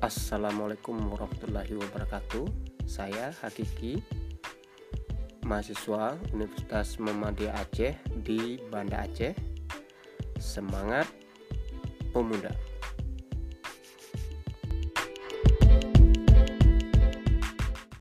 Assalamualaikum warahmatullahi wabarakatuh. Saya Hakiki, mahasiswa Universitas Muhammadiyah Aceh di Banda Aceh. Semangat pemuda!